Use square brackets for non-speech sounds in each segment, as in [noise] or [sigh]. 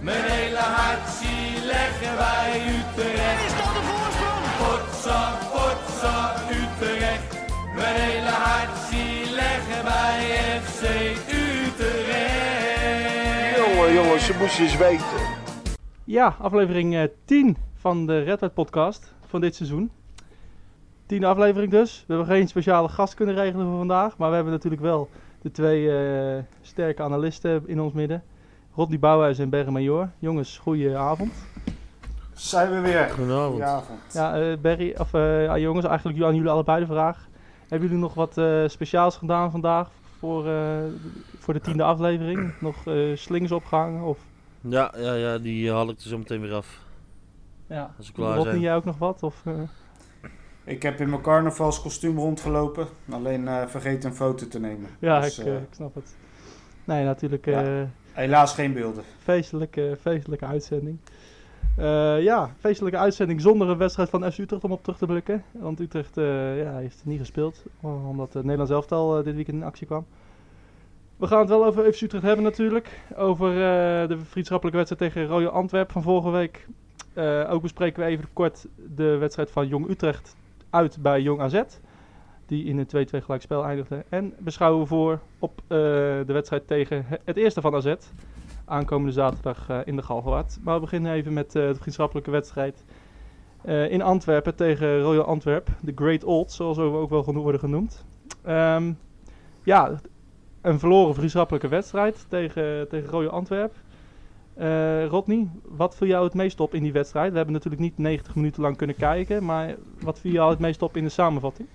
Mijn hele hart zie leggen wij Utrecht. Is dat de voorsprong? Potsa, potsa, Utrecht. Mijn hele hart zie leggen wij FC Utrecht. Jongen, jongens, ze moesten eens weten. Ja, aflevering eh, 10 van de Red White podcast van dit seizoen. Tiende aflevering dus. We hebben geen speciale gast kunnen regelen voor vandaag. Maar we hebben natuurlijk wel de twee eh, sterke analisten in ons midden. Rodney Bouwhuis en Berre Major. Jongens, goeie avond. Zijn we weer. Goedenavond. Goedenavond. Ja, eh Berry, of eh, jongens, eigenlijk aan jullie allebei de vraag. Hebben jullie nog wat eh, speciaals gedaan vandaag voor, eh, voor de tiende aflevering? Nog eh, slings opgehangen? Of, Ja, ja, ja, die haal ik er zo meteen weer af. ja. Als klaar Rodney, zijn. jij ook nog wat? Of, eh? Ik heb in mijn carnavalskostuum rondgelopen. Alleen eh vergeet een foto te nemen. Ja, Dus, ik, ik snap het. Nee, natuurlijk Ja. Helaas geen beelden. feestelijke, feestelijke uitzending. Eh, ja, feestelijke uitzending zonder een wedstrijd van FC Utrecht om op terug te blikken. Want Utrecht eh, ja, heeft niet gespeeld, omdat het Nederlands elftal eh, dit weekend in actie kwam. We gaan het wel over FC Utrecht hebben natuurlijk. Over de vriendschappelijke wedstrijd tegen Royal Antwerp van vorige week. Ook bespreken we even kort de wedstrijd van Jong Utrecht uit bij Jong AZ. Die in een 2-2 gelijkspel eindigde. En beschouwen we voor op eh, de wedstrijd tegen he- het eerste van AZ. Aankomende zaterdag eh, in de Galgenwaard. Maar we beginnen even met eh, de vriendschappelijke wedstrijd. in Antwerpen tegen Royal Antwerp. De Great Old, zoals we ook wel worden genoemd. Ehm, ja, een verloren vriendschappelijke wedstrijd tegen, tegen Royal Antwerp. Eh, Rodney, wat viel jou het meest op in die wedstrijd? We hebben natuurlijk niet 90 minuten lang kunnen kijken, maar wat viel jou het meest op in de samenvatting?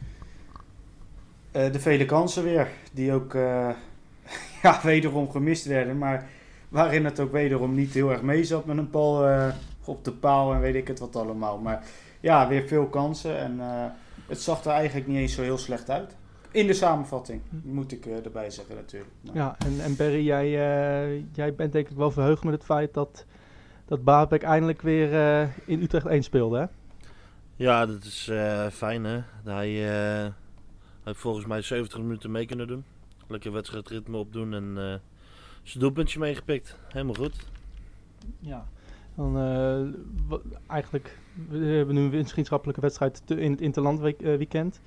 Eh, de vele kansen weer. Die ook eh, [laughs] ja, wederom gemist werden. Maar waarin het ook wederom niet heel erg mee zat met een bal eh, op de paal en weet ik het wat allemaal. Maar ja, weer veel kansen. En eh, het zag er eigenlijk niet eens zo heel slecht uit. In de samenvatting, moet ik erbij zeggen natuurlijk. Maar- Ja, en, en Barry, jij, eh, jij bent denk ik wel verheugd met het feit dat, dat Baabek eindelijk weer eh, in Utrecht 1 speelde, hè? Ja, dat is eh, fijn hè. Hij heeft volgens mij 70 minuten mee kunnen doen. Lekker wedstrijdritme opdoen en eh zijn doelpuntje meegepikt. Helemaal goed. Ja. Dan, wa- eigenlijk, we hebben nu een vriendschappelijke wedstrijd in het Interland eh, weekend.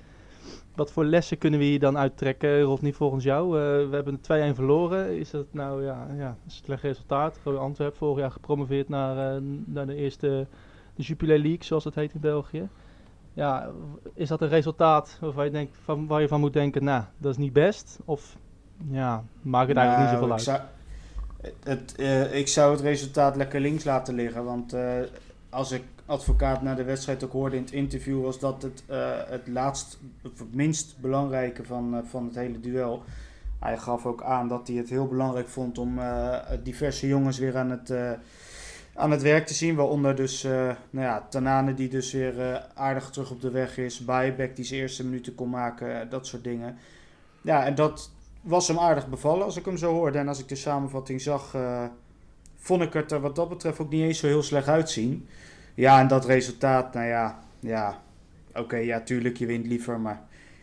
Wat voor lessen kunnen we hier dan uittrekken, Rodney, volgens jou? We hebben 2-1 verloren. Is dat nou ja, ja, een slecht resultaat? Royal Antwerp vorig jaar gepromoveerd naar, naar de eerste de Jupiler League, zoals het heet in België. Ja, is dat een resultaat waarvan je, denkt, van, waar je van moet denken, nou, dat is niet best? Of ja, maakt het eigenlijk niet Nou, zoveel ik uit? Zou, het, eh, ik zou het resultaat lekker links laten liggen. Want eh, als ik advocaat na de wedstrijd ook hoorde in het interview, was dat het, eh, het laatst, of het minst belangrijke van, van het hele duel. Hij gaf ook aan dat hij het heel belangrijk vond om diverse jongens weer aan het, aan het werk te zien. Waaronder dus eh nou ja, Tanane die dus weer eh, aardig terug op de weg is. Bijbek die zijn eerste minuten kon maken. eh, dat soort dingen. Ja, en dat was hem aardig bevallen als ik hem zo hoorde. En als ik de samenvatting zag, vond ik het er wat dat betreft ook niet eens zo heel slecht uitzien. Ja, en dat resultaat, nou ja, ja. Oké, ja, tuurlijk, je wint liever. Maar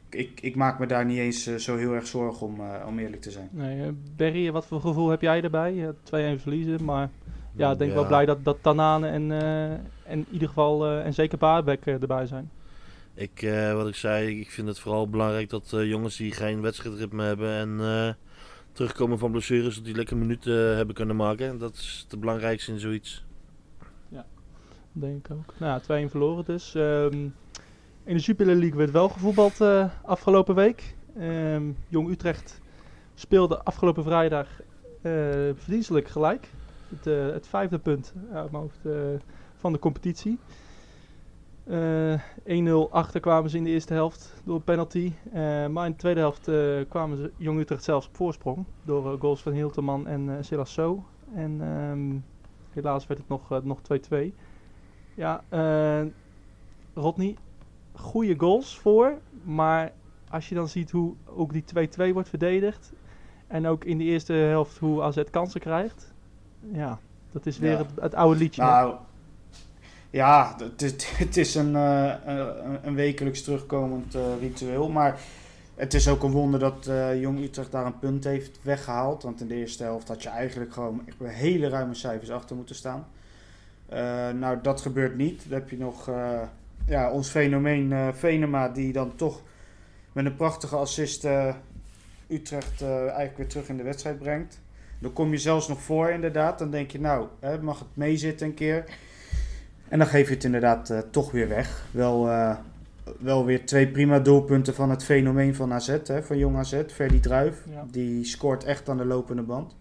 ik, ik maak me daar niet eens zo heel erg zorgen om, om eerlijk te zijn. Nee, Berry, wat voor gevoel heb jij? Ja, 2-1 verliezen, maar ja, ik denk wel blij dat, dat Tanane en, eh, en in ieder geval eh, en zeker Baarbek eh, erbij zijn. Ik, wat ik zei, ik vind het vooral belangrijk dat jongens die geen wedstrijdritme hebben en terugkomen van blessures, dat die lekker minuten hebben kunnen maken. En dat is het belangrijkste in zoiets. Denk ik ook. Nou, ja, 2-1 verloren dus. Ehm, in de Jupiler League werd wel gevoetbald afgelopen week. Ehm, Jong Utrecht speelde afgelopen vrijdag verdienstelijk gelijk. Het, eh, het vijfde punt eh, van de competitie. Eh 1-0 achter kwamen ze in de eerste helft door penalty. Eh, maar in de tweede helft eh, kwamen ze Jong Utrecht zelfs op voorsprong. Door eh, goals van Hilterman en eh Silas So. En ehm, helaas werd het nog, eh, nog 2-2. Ja, eh Rodney, goede goals voor. Maar als je dan ziet hoe ook die 2-2 wordt verdedigd. En ook in de eerste helft hoe AZ kansen krijgt. Ja, dat is weer Ja. het, het oude liedje. hè? Nou, ja, het is, het is een, eh, een, een wekelijks terugkomend eh, ritueel. Maar het is ook een wonder dat eh, Jong Utrecht daar een punt heeft weggehaald. Want in de eerste helft had je eigenlijk gewoon echt hele ruime cijfers achter moeten staan. Nou, dat gebeurt niet. Dan heb je nog ja, ons fenomeen Venema, die dan toch met een prachtige assist Utrecht eigenlijk weer terug in de wedstrijd brengt. Dan kom je zelfs nog voor, inderdaad. Dan denk je, nou, hè, mag het meezitten een keer. En dan geef je het inderdaad eh, toch weer weg. Wel, eh, wel weer twee prima doelpunten van het fenomeen van AZ, hè, van Jong AZ. Ferdy Druif, Ja. die scoort echt aan de lopende band.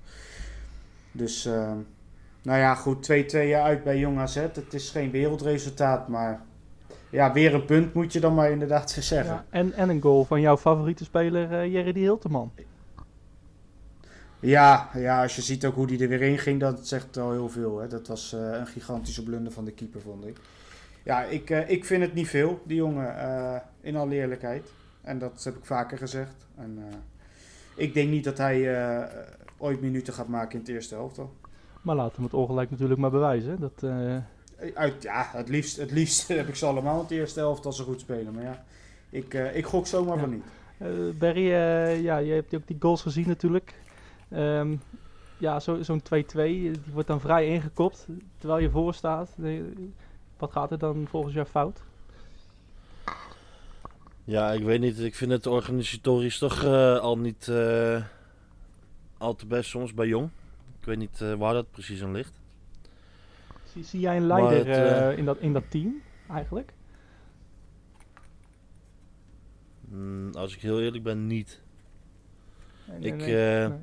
Dus, eh, nou ja, goed, 2-2 uit bij Jong AZ. Het is geen wereldresultaat, maar ja, weer een punt moet je dan maar inderdaad [laughs] zeggen. Ja, en, en een goal van jouw favoriete speler, Jerry die Hilteman. Ja, ja, als je ziet ook hoe die er weer in ging, dat zegt al heel veel. Hè. Dat was eh, een gigantische blunder van de keeper, vond ik. Ja, ik, eh, ik vind het niet veel, die jongen, eh, in alle eerlijkheid. En dat heb ik vaker gezegd. En, ik denk niet dat hij ooit minuten gaat maken in het eerste helft. al. Maar laten we het ongelijk natuurlijk maar bewijzen. Dat, Uit, ja, het liefst, het liefst [laughs] heb ik ze allemaal in het eerste helft als ze goed spelen. Maar ja, ik, ik gok zomaar Ja. van niet. Barry, ja, je hebt ook die goals gezien natuurlijk. Ehm, ja, zo- zo'n 2-2, die wordt dan vrij ingekopt terwijl je voor staat. Eh, Wat gaat er dan volgens jou fout? Ja, ik weet niet. Ik vind het organisatorisch toch eh, al niet eh, al te best soms bij Jong. Ik weet niet eh, waar dat precies aan ligt. Zie, zie jij een leider het, eh, eh, in, dat, in dat team eigenlijk? Mm, als ik heel eerlijk ben, niet. Nee, Ik, nee, eh, nee.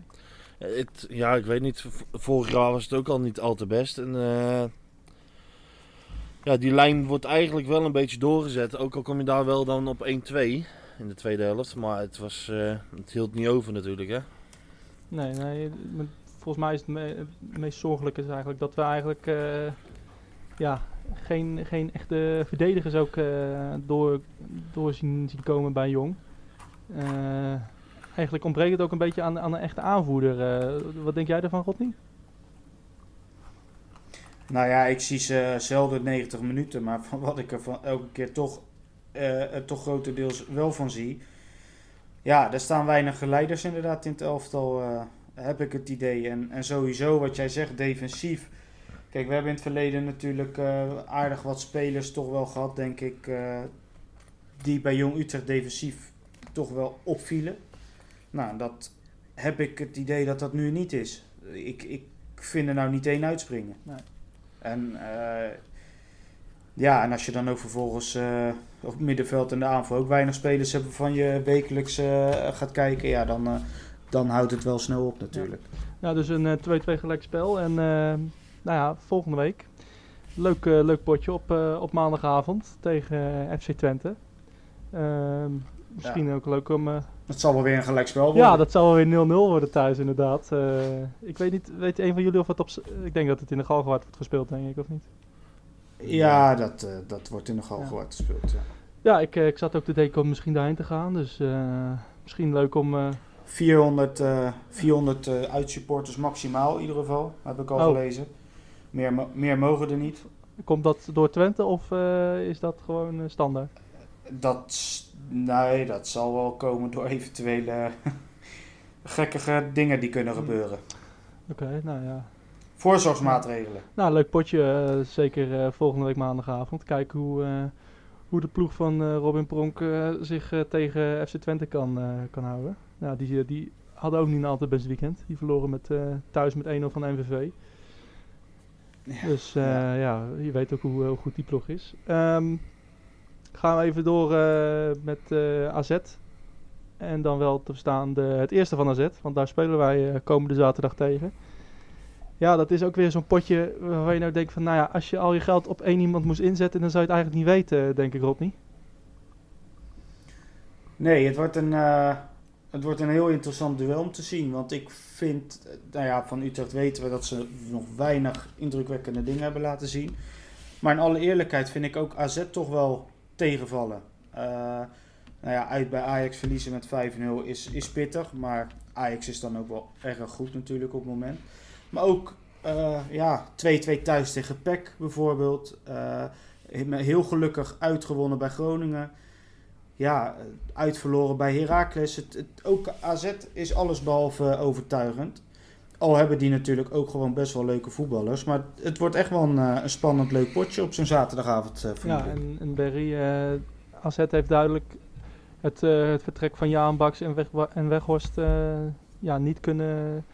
Het, ja, ik weet niet. Vorig jaar was het ook al niet al te best. En eh, ja, die lijn wordt eigenlijk wel een beetje doorgezet. Ook al kom je daar wel dan op 1-2 in de tweede helft. Maar het, was, eh, het hield niet over natuurlijk, hè. Nee, nee, volgens mij is het, me- het meest zorgelijke is eigenlijk dat we eigenlijk eh, ja, geen, geen echte verdedigers ook eh, door, door zien, zien komen bij Jong. Eh, eigenlijk ontbreekt het ook een beetje aan, aan een echte aanvoerder. Eh, wat denk jij ervan, Rodney? Nou ja, ik zie ze zelden 90 minuten, maar van wat ik er van elke keer toch, er toch grotendeels wel van zie. Ja, er staan weinig leiders inderdaad in het elftal, eh, heb ik het idee. En, en sowieso wat jij zegt, defensief. Kijk, we hebben in het verleden natuurlijk aardig wat spelers toch wel gehad, denk ik, die bij Jong Utrecht defensief toch wel opvielen. Nou, dat heb ik het idee dat dat nu niet is. Ik, ik vind er nou niet één uitspringen. Nee. En eh, ja, en als je dan ook vervolgens eh, op het middenveld en de aanval ook weinig spelers hebt waarvan je wekelijks eh, gaat kijken, ja, dan, dan houdt het wel snel op natuurlijk. Nou, dus een eh, 2-2 gelijk spel. En nou ja, volgende week. Leuk, leuk potje op, op maandagavond tegen FC Twente. Misschien ook leuk om... Het zal wel weer een gelijkspel worden. Ja, dat zal wel weer 0-0 worden thuis inderdaad. Eh, ik weet niet, weet een van jullie of het op... Ik denk dat het in de Galgenwaard wordt gespeeld, denk ik, of niet? Ja, dat, eh, dat wordt in de Galgenwaard gespeeld. Ja. Ja, ik, ik zat ook te denken om misschien daarheen te gaan. Dus misschien leuk om... eh, 400, eh 400 eh, uitsupporters maximaal in ieder geval, heb ik al Oh. gelezen. Meer, meer mogen er niet. komt dat door Twente of is dat gewoon standaard? Dat, nee, dat zal wel komen door eventuele [laughs] gekkige dingen die kunnen Hmm. gebeuren. Oké, nou ja. Voorzorgsmaatregelen. Nou, leuk potje. eh, zeker eh, volgende week maandagavond. Kijken hoe, eh, hoe de ploeg van Robin Pronk zich tegen FC Twente kan, kan houden. Nou, die, die hadden ook niet een altijd best weekend. Die verloren met, thuis met 1-0 van MVV. Ja. Dus Ja. ja. je weet ook hoe, hoe goed die ploeg is. Ehm, gaan we even door eh, met eh, AZ. En dan wel te verstaan de, het eerste van AZ. Want daar spelen wij eh, komende zaterdag tegen. Ja, dat is ook weer zo'n potje waarvan je nou denkt van... Nou ja, als je al je geld op één iemand moest inzetten... dan zou je het eigenlijk niet weten, denk ik, Rodney. Nee, het wordt, een, het wordt een heel interessant duel om te zien. Want ik vind, nou ja, van Utrecht weten we dat ze nog weinig indrukwekkende dingen hebben laten zien. Maar in alle eerlijkheid vind ik ook AZ toch wel tegenvallen. Eh, nou ja, uit bij Ajax verliezen met 5-0 is, is pittig. Maar Ajax is dan ook wel erg goed natuurlijk op het moment. Maar ook eh, ja, 2-2 thuis tegen PEC bijvoorbeeld. Eh, heel gelukkig uitgewonnen bij Groningen. ja, uitverloren bij Heracles. Het, het, ook AZ is allesbehalve overtuigend. Al hebben die natuurlijk ook gewoon best wel leuke voetballers. Maar het wordt echt wel een, eh, een spannend leuk potje op zo'n zaterdagavond. Uh, ja, en, en Berry, uh, AZ heeft duidelijk het, uh, het vertrek van Jaan Baks en, Weg, en Weghorst ja, niet kunnen...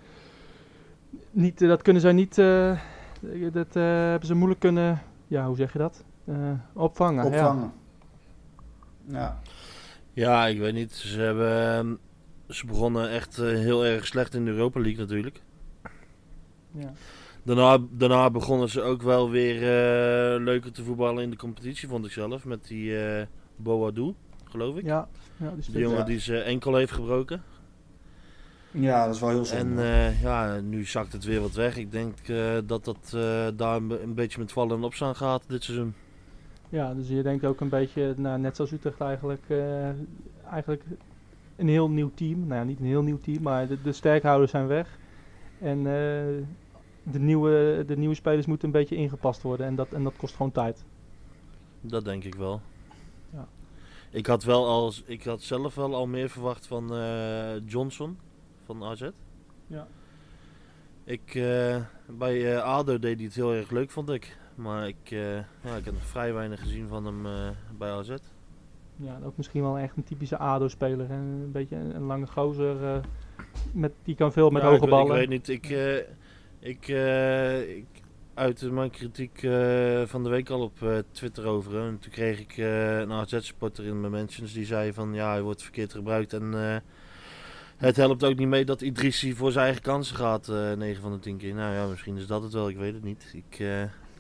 Niet, dat kunnen zij niet... dat hebben ze moeilijk kunnen... Ja, hoe zeg je dat? opvangen. Opvangen. Ja. ja. Ja, ik weet niet. Ze hebben... Ehm, ze begonnen echt heel erg slecht in de Europa League natuurlijk. Ja. Daarna, daarna begonnen ze ook wel weer uh, leuker te voetballen in de competitie, vond ik zelf. Met die uh, Boadou, geloof ik. Ja, ja die de jongen die zijn enkel heeft gebroken. Ja, dat is wel heel zonde. En uh, ja, nu zakt het weer wat weg. Ik denk dat dat daar een, beetje met vallen en opstaan gaat dit seizoen. Ja, dus je denkt ook een beetje, nou, net zoals Utrecht eigenlijk, eigenlijk een heel nieuw team. Nou ja, niet een heel nieuw team, maar de, de sterkhouders zijn weg. En de, nieuwe, de nieuwe spelers moeten een beetje ingepast worden. En dat, en dat kost gewoon tijd. Dat denk ik wel. Ja. Ik had wel als, ik had zelf wel al meer verwacht van uh, Johnson van AZ. Ja. Ik, uh, bij ADO deed hij het heel erg leuk, vond ik. Maar ik, ja, ik heb nog vrij weinig gezien van hem bij AZ. Ja, ook misschien wel echt een typische ADO-speler. Een beetje een, een lange gozer met, die kan veel met hoge ballen. Ik weet niet, ik, ik, uh, ik uit mijn kritiek uh, van de week al op Twitter over. En toen kreeg ik een AZ-supporter in mijn mentions die zei van ja, hij wordt verkeerd gebruikt. En het helpt ook niet mee dat Idrissi voor zijn eigen kansen gaat, 9 van de 10 keer. Nou ja, misschien is dat het wel, ik weet het niet. Ik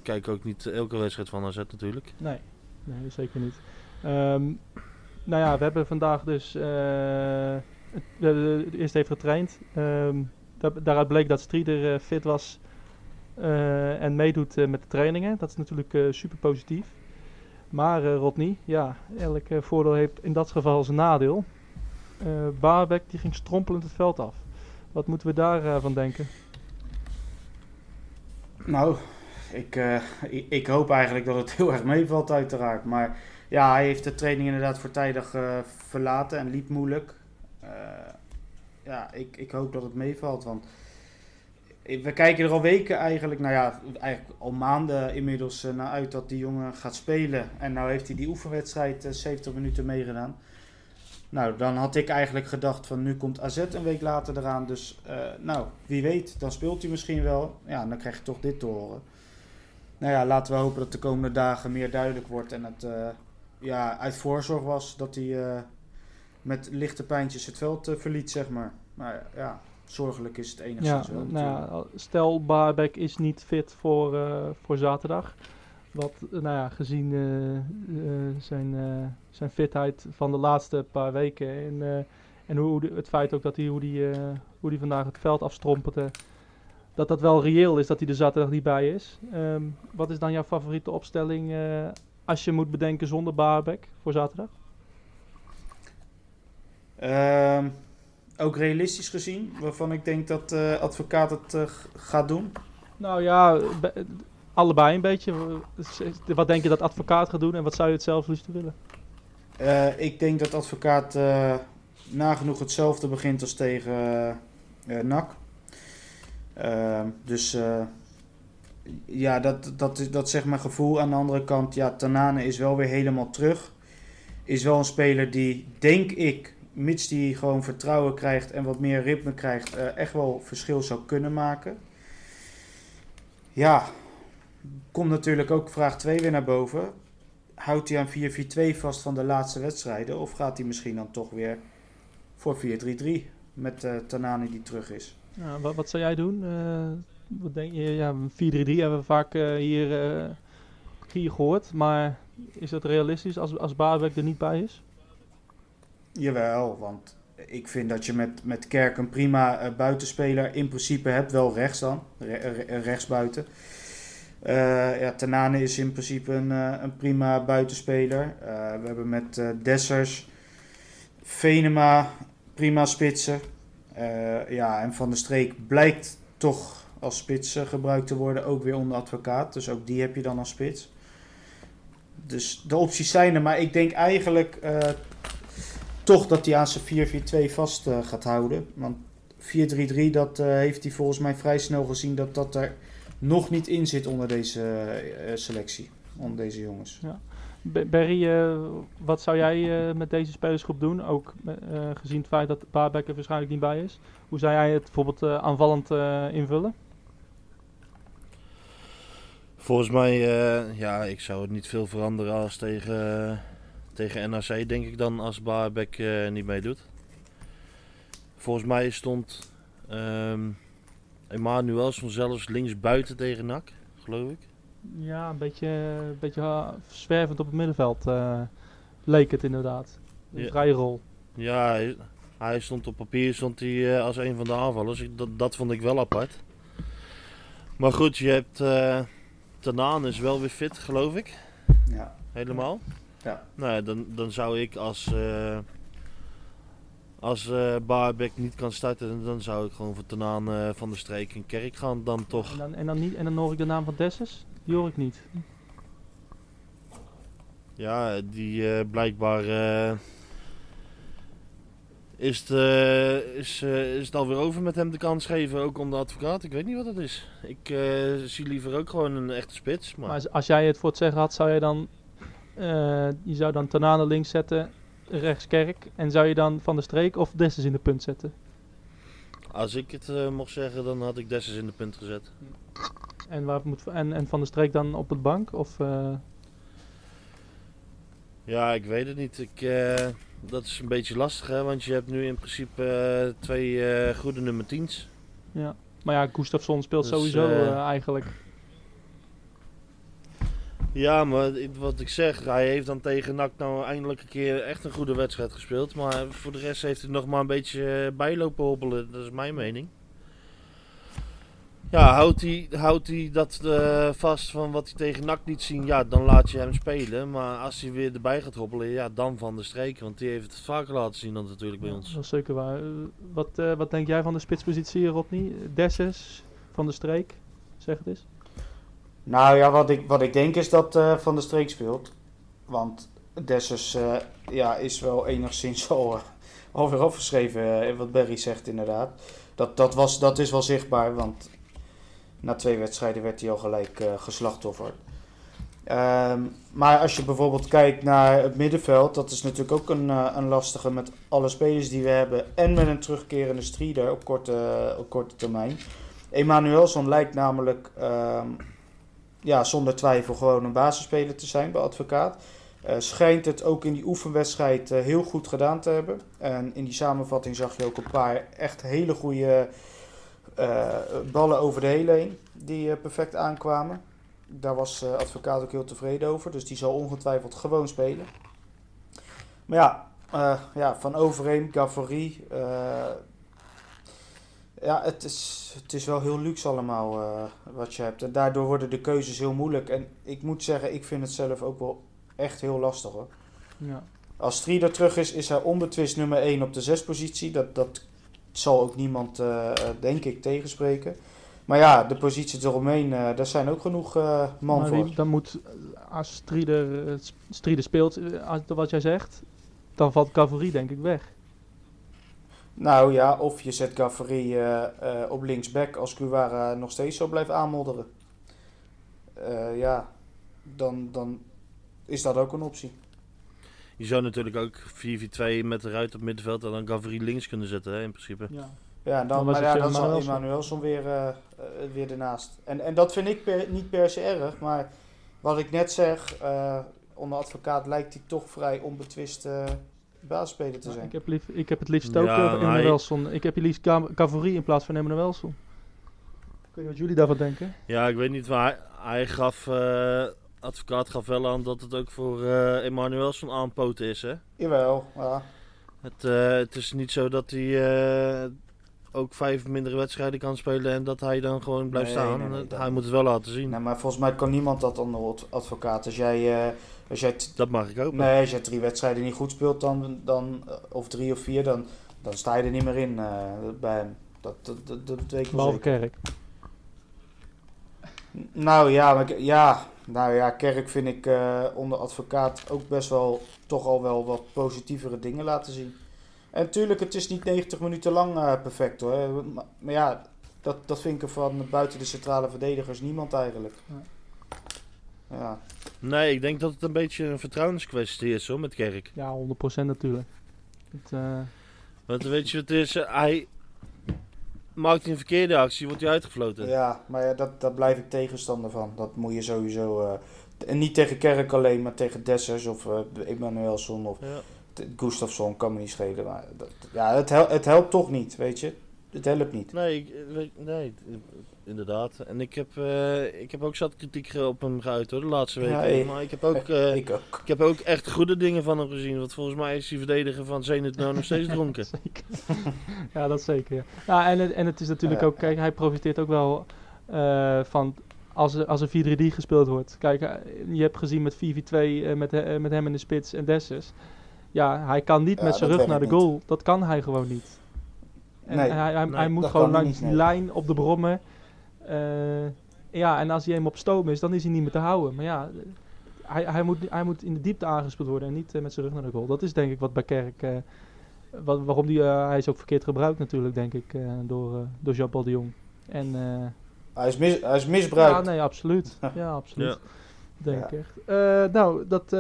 kijk ook niet elke wedstrijd van AZ natuurlijk. Nee, nee zeker niet. Um, nou ja, we hebben vandaag dus eerst heeft getraind. Um, daaruit bleek dat Strieder uh, fit was uh, en meedoet uh, met de trainingen. Dat is natuurlijk super positief. Maar Rodney, ja, elk voordeel heeft in dat geval zijn nadeel. Uh, die ging strompelend het veld af. Wat moeten we daarvan van denken? Nou, ik, ik, hoop eigenlijk dat het [laughs] heel erg meevalt uiteraard. Maar ja, hij heeft de training inderdaad voortijdig verlaten en liep moeilijk. Eh, ja, ik, ik hoop dat het meevalt. Want we kijken er al weken eigenlijk, nou ja, eigenlijk al maanden inmiddels uh, naar uit dat die jongen gaat spelen. En nou heeft hij die oefenwedstrijd uh, eh, 70 minuten meegedaan. Nou, dan had ik eigenlijk gedacht van nu komt AZ een week later eraan. Dus nou, wie weet, dan speelt hij misschien wel. Ja, dan krijg je toch dit te horen. Nou ja, laten we hopen dat de komende dagen meer duidelijk wordt. En het ja, uit voorzorg was dat hij met lichte pijntjes het veld uh, verliet, zeg maar. Maar ja, zorgelijk is het enigszins ja, wel. Nou stel, Barbek is niet fit voor, uh, voor zaterdag. Wat, nou ja, gezien uh, zijn, zijn fitheid van de laatste paar weken en, en hoe, het feit ook dat hij, hoe die, hoe die vandaag het veld afstrompelde, dat dat wel reëel is dat hij er zaterdag niet bij is. Um, wat is dan jouw favoriete opstelling als je moet bedenken zonder Barbek voor zaterdag? Uh, ook realistisch gezien, waarvan ik denk dat de uh, advocaat het uh, gaat doen? Nou ja, allebei een beetje. Wat denk je dat advocaat gaat doen en wat zou je het zelf liefst willen? Uh, ik denk dat advocaat nagenoeg hetzelfde begint als tegen NAC. Ehm, dus ja, dat, dat, dat zeg maar gevoel. Aan de andere kant, ja, Tanane is wel weer helemaal terug. Is wel een speler die, denk ik, mits die gewoon vertrouwen krijgt en wat meer ritme krijgt, uh, echt wel verschil zou kunnen maken. Ja, komt natuurlijk ook vraag 2 weer naar boven. Houdt hij aan 4-4-2 vast van de laatste wedstrijden? Of gaat hij misschien dan toch weer voor 4-3-3 met uh, Tanani die terug is? Wat, wat zou jij doen? Uh, wat denk je? Ja, 4-3-3 hebben we vaak hier, hier gehoord. Maar is dat realistisch als, als er niet bij is? Jawel, want ik vind dat je met, met Kerk een prima uh, buitenspeler in principe hebt. Wel rechts dan, re rechtsbuiten. Uh, ja, Tanane is in principe een, uh, een prima buitenspeler. we hebben met Dessers, Venema, prima spitsen. ja, en Van der Streek blijkt toch als spits gebruikt te worden, ook weer onder advocaat. Dus ook die heb je dan als spits. Dus de opties zijn er, maar ik denk eigenlijk toch dat hij aan zijn 4-4-2 vast eh, gaat houden. Want 4-3-3, dat eh, heeft hij volgens mij vrij snel gezien dat dat er nog niet in zit onder deze eh, selectie. Onder deze jongens. Be- Berry, eh, wat zou jij eh, met deze spelersgroep doen? Ook eh, gezien het feit dat Baarbek er waarschijnlijk niet bij is. Hoe zou jij het bijvoorbeeld eh, aanvallend eh, invullen? Volgens mij, eh, ja, ik zou het niet veel veranderen als tegen, tegen NAC, denk ik dan, als Baarbek eh, niet meedoet. Volgens mij stond ehm Emanuelson zelfs links buiten tegen NAC, geloof ik. Ja, een beetje, een beetje uh, zwervend op het middenveld eh, leek het inderdaad. Een Ja. vrije rol. Ja, hij, hij stond op papier stond hij, eh, als een van de aanvallers. Ik, dat, dat vond ik wel apart. Maar goed, je hebt uh, Tanaan is wel weer fit, geloof ik. Ja. Helemaal. Ja. Nou ja, dan, dan zou ik als, eh als eh Baarbek niet kan starten, dan zou ik gewoon voor Tanaan eh, van de streek en Kerk gaan dan toch. En dan, en, dan niet, en dan hoor ik de naam van Dessus? Die hoor ik niet. Ja, die eh, blijkbaar eh, is, het, eh, is, eh, is het alweer over met hem de kans geven, ook om de advocaat. Ik weet niet wat het is. Ik eh, zie liever ook gewoon een echte spits. Maar, Maar als, jij het voor het zeggen had, zou je dan... eh, je zou dan Tanane links zetten, rechts Kerk. En zou je dan Van de Streek of Dessus in de punt zetten? als ik het eh, mocht zeggen, dan had ik Dessus in de punt gezet. En, waar moet, en, en Van de Streek dan op het bank? Of, eh, Ja, ik weet het niet. Ik, dat is een beetje lastig, hè, want je hebt nu in principe twee goede nummer 10's. ja. Maar ja, Gustafsson speelt Dus, sowieso eigenlijk. Ja, maar wat ik zeg, hij heeft dan tegen NAC nou eindelijk een keer echt een goede wedstrijd gespeeld. Maar voor de rest heeft hij nog maar een beetje eh, bijlopen hobbelen. Dat is mijn mening. Ja, houdt hij, houdt hij dat eh, vast van wat hij tegen NAC niet zien, ja, dan laat je hem spelen. Maar als hij weer erbij gaat hobbelen, ja, dan van de streek. Want die heeft het vaker laten zien dan natuurlijk bij ons. Dat is zeker waar. Eh, wat, wat denk jij van de spitspositie, Rodney? Dessus, Van de Streek? Zeg het eens. Nou ja, wat ik, wat ik denk is dat eh, Van der Streek speelt. Want Dessus eh, ja, is wel enigszins [laughs] al, eh, alweer afgeschreven, wat Berry zegt inderdaad. Dat, dat, was, dat is wel zichtbaar, want na twee wedstrijden werd hij al gelijk geslachtofferd. Ehm, maar als je bijvoorbeeld kijkt naar het middenveld, dat is natuurlijk ook een, een lastige met alle spelers die we hebben. En met een terugkerende strider op korte, op korte termijn. Emanuelson lijkt namelijk ehm, ja, zonder twijfel gewoon een basisspeler te zijn bij advocaat. Eh, schijnt het ook in die oefenwedstrijd eh, heel goed gedaan te hebben. En in die samenvatting zag je ook een paar echt hele goede eh, ballen over de hele heen die perfect aankwamen. Daar was advocaat ook heel tevreden over. Dus die zal ongetwijfeld gewoon spelen. Maar ja, ja van Overeem, Gavory. Ja, het is, het is wel heel luxe allemaal eh, wat je hebt. En daardoor worden de keuzes heel moeilijk. En ik moet zeggen, ik vind het zelf ook wel echt heel lastig hoor. Ja. Als Strieder terug is, is hij onbetwist nummer 1 op de zespositie. Dat, dat zal ook niemand, eh, denk ik, tegenspreken. Maar ja, de posities eromheen, eh daar zijn ook genoeg man Maar voor. wie- dan moet, als Strieder, sp- Strieder speelt, wat jij zegt, dan valt Cavalerie denk ik weg. Nou ja, of je zet Gavary eh, eh, op linksback als Guevara nog steeds zo blijft aanmodderen. Eh, ja, dan, dan is dat ook een optie. Je zou natuurlijk ook 4-4-2 met de ruit op middenveld en dan Gavri links kunnen zetten, hè, in principe. Ja. Ja, en Dan maar ja, dan zal. Emanuelson weer, eh, eh, weer ernaast. En, en dat vind ik per- niet per se erg, maar wat ik net zeg, eh, onder advocaat lijkt hij toch vrij onbetwist eh basisspeler te zijn. ik, heb lief, ik heb het liefst Ja, ook maar uh, hij- Emanuelson. Ik heb je liefst Ca- Cavalerie in plaats van Emanuelson. Ik weet niet wat jullie daarvan denken. Ja, ik weet niet waar. Hij, gaf, eh, advocaat gaf wel aan dat het ook voor eh Emanuelson aanpoten is, hè. Jawel, ja. Het, eh, het is niet zo dat hij eh, ook vijf mindere wedstrijden kan spelen en dat hij dan gewoon blijft Nee, staan. nee, nee, hij moet het wel laten zien. Nee, maar volgens mij kan niemand dat onder ad- advocaat. Als jij, eh, als jij Dat mag ik hopen. Nee, als je drie wedstrijden niet goed speelt, dan, dan, eh, of drie of vier, dan, dan sta je er niet meer in eh, bij hem. Dat, dat, dat, dat weet ik wel Behalve zeker. Kerk. Nou ja, maar, ja, Nou ja, Kerk vind ik eh, onder advocaat ook best wel toch al wel wat positievere dingen laten zien. En natuurlijk, het is niet 90 minuten lang eh, perfect hoor. Maar, maar ja, dat, dat vind ik er van buiten de centrale verdedigers niemand eigenlijk. Ja, Nee, ik denk dat het een beetje een vertrouwenskwestie is hoor, met Kerk. Ja, 100% natuurlijk. Het, eh, Want weet je wat het is? Hij maakt hij een verkeerde actie, wordt hij uitgefloten. ja maar ja, dat, daar blijf ik tegenstander van. Dat moet je sowieso... eh, en niet tegen Kerk alleen, maar tegen Dessers of eh Emanuelson of Ja. Gustafsson. Kan me niet schelen. Maar dat, ja, het, hel- het helpt toch niet, weet je. Het helpt niet. Nee, ik, nee, inderdaad. En ik heb, eh, ik heb ook zat kritiek ge- op hem geuit hoor, de laatste weken. Ja, ik- maar ik heb, ook, [laughs] eh, ik ook. ik heb ook echt goede dingen van hem gezien. Want volgens mij is die verdediger van Zenit nou nog steeds [laughs] dronken. zeker. [laughs] ja, dat zeker. Ja. Ja, en, het- en het is natuurlijk ook, kijk, hij profiteert ook wel eh, van als er, als er 4-3-3 gespeeld wordt. Kijk, je hebt gezien met 4-4-2 eh, met, met hem in de spits en Dessus. Ja, hij kan niet Ja, met zijn rug naar de niet. goal. Dat kan hij gewoon niet. En Nee, hij, hij, nee, hij moet gewoon langs die lijn op de brommen. Eh, ja, en als hij hem op stoom is, dan is hij niet meer te houden. Maar ja, hij, hij, moet, hij moet in de diepte aangespeeld worden en niet eh, met zijn rug naar de goal. Dat is denk ik wat bij Kerk... eh, wat, waarom die, hij is ook verkeerd gebruikt natuurlijk, denk ik, eh, door, eh door Jean-Paul de Jong. En, eh, Hij is, mis, hij is ja, misbruikt. nee, absoluut. [laughs] Ja, absoluut. Ja. Denk Ja. ik echt. Eh, nou, dat eh,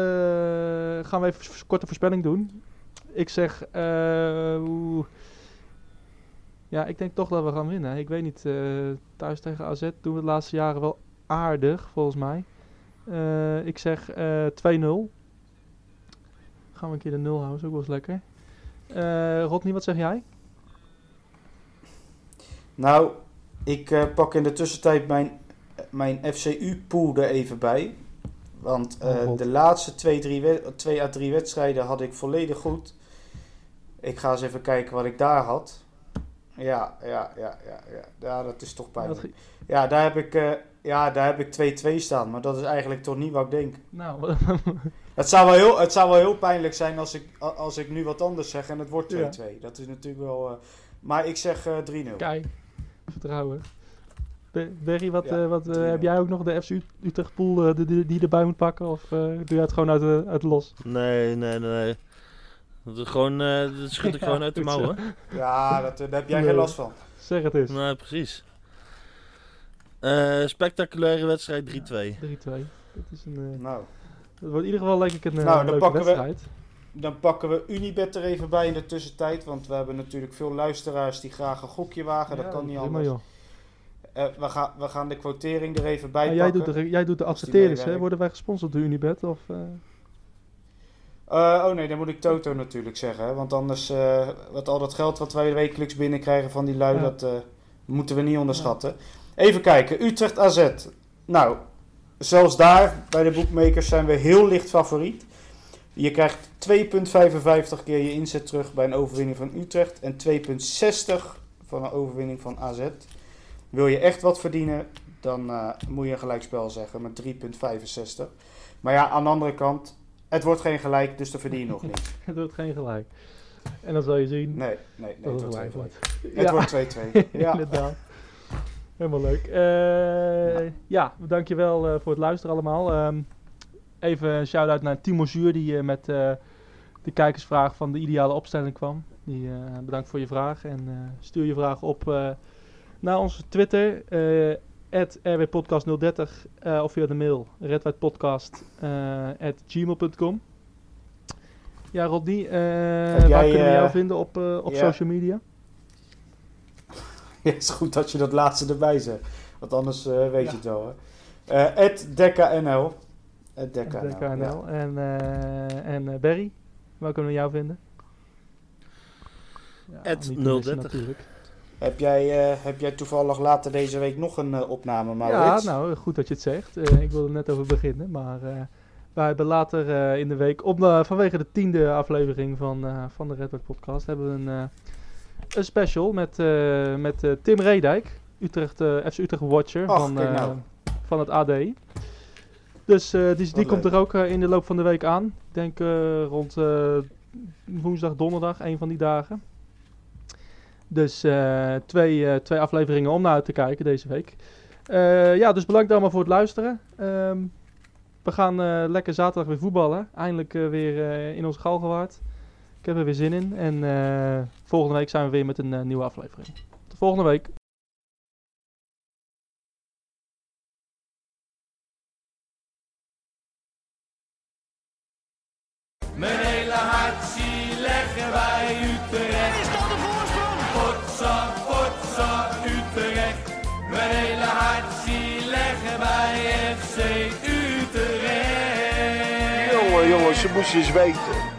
gaan we even een korte voorspelling doen. Ik zeg, eh. Ja, ik denk toch dat we gaan winnen. Ik weet niet, eh, thuis tegen AZ doen we de laatste jaren wel aardig, volgens mij. Eh, ik zeg eh 2-0. Gaan we een keer de 0 houden, is ook wel eens lekker. Eh Rodney, wat zeg jij? Nou, ik eh, pak in de tussentijd mijn, mijn FCU-pool er even bij. Want eh, Oh, de laatste twee, drie we- twee à drie wedstrijden had ik volledig goed. Ik ga eens even kijken wat ik daar had. Ja, ja, ja, ja, ja. ja dat is toch pijnlijk. Ja, daar heb ik, eh, ja, daar heb ik 2-2 staan. Maar dat is eigenlijk toch niet wat ik denk. Nou, [laughs] Het zou wel heel, het zou wel heel pijnlijk zijn als ik, als ik nu wat anders zeg en het wordt 2-2. Ja. Dat is natuurlijk wel... eh, maar ik zeg eh 3-0. Kijk, vertrouwen. Be- Berry, wat, Ja, eh, wat heb jij ook nog de FC Ut- Utrecht pool eh, die, die, erbij moet pakken? Of eh, doe jij het gewoon uit de, uit de los? Nee, nee, nee. Dat, is gewoon, eh, dat schud ik [laughs] Ja, gewoon uit de zo. mouwen. Ja, dat, eh, daar heb jij Nee. geen last van. Zeg het eens. Nee, precies. Eh, spectaculaire wedstrijd 3-2. 3-2. Dat, is een, eh, Nou, dat wordt in ieder geval denk ik een Nou, dan leuke pakken we- wedstrijd. dan pakken we Unibet er even bij in de tussentijd. Want we hebben natuurlijk veel luisteraars die graag een gokje wagen. dat kan niet prima, anders. joh. Eh, we, gaan, we gaan de quotering er even bij Maar jij, doet de, jij doet de adverteerders, hè? Worden wij gesponsord door Unibet? Of, eh, Eh, oh nee, dan moet ik Toto natuurlijk zeggen. Want anders, eh wat al dat geld wat wij wekelijks binnenkrijgen van die lui, Ja. dat eh, moeten we niet onderschatten. Even kijken, Utrecht AZ. Nou, zelfs daar, bij de boekmakers, zijn we heel licht favoriet. Je krijgt 2,55 keer je inzet terug bij een overwinning van Utrecht. En 2,60 van een overwinning van AZ. Wil je echt wat verdienen, dan moet je een gelijkspel zeggen met 3,65. Maar ja, aan de andere kant, het wordt geen gelijk, dus dan verdien je nog niet. [laughs] het wordt geen gelijk. En dan zal je zien Nee, nee, nee. Het wordt gelijk 2-2. wordt. Het wordt 2-2. [laughs] Ja. Inderdaad. Helemaal leuk. Eh, ja, dankjewel eh voor het luisteren allemaal. Ehm, even een shout-out naar Timo Zuur, die eh, met de kijkersvraag van de ideale opstelling kwam. Die, bedankt voor je vraag en stuur je vraag op naar onze Twitter, eh rwpodcast030 eh, of via de mail redwijdpodcast@gmail.com. ja, Rodney, eh, waar jij, kunnen we jou eh, vinden op, eh, op social media? [laughs] Ja, het is goed dat je dat laatste erbij zegt. Want anders eh, weet Ja. je het wel. Hè. Eh at DekkaNL. At DekkaNL, ja. En, eh, en eh, Barry, waar kunnen we jou vinden? Ja, At niet te missen 030. natuurlijk. Heb, jij, eh, heb jij toevallig later deze week nog een eh, opname, Ja, Maurits? nou, goed dat je het zegt. Eh, ik wilde er net over beginnen, maar wij hebben later in de week, op, vanwege de tiende aflevering van, van de Red Bull Podcast, hebben we een, een special met, met Tim Redijk, Utrecht, FC Utrecht Watcher van, nou. van het AD. Dus die, die komt er ook in de loop van de week aan. Ik denk rond woensdag, donderdag, een van die dagen. Dus eh, twee, eh, twee afleveringen om naar uit te kijken deze week. Eh, ja, dus bedankt allemaal voor het luisteren. Ehm, we gaan lekker zaterdag weer voetballen. Eindelijk weer in ons Galgenwaard. Ik heb er weer zin in. En volgende week zijn we weer met een nieuwe aflevering. Tot volgende week. FC Utrecht.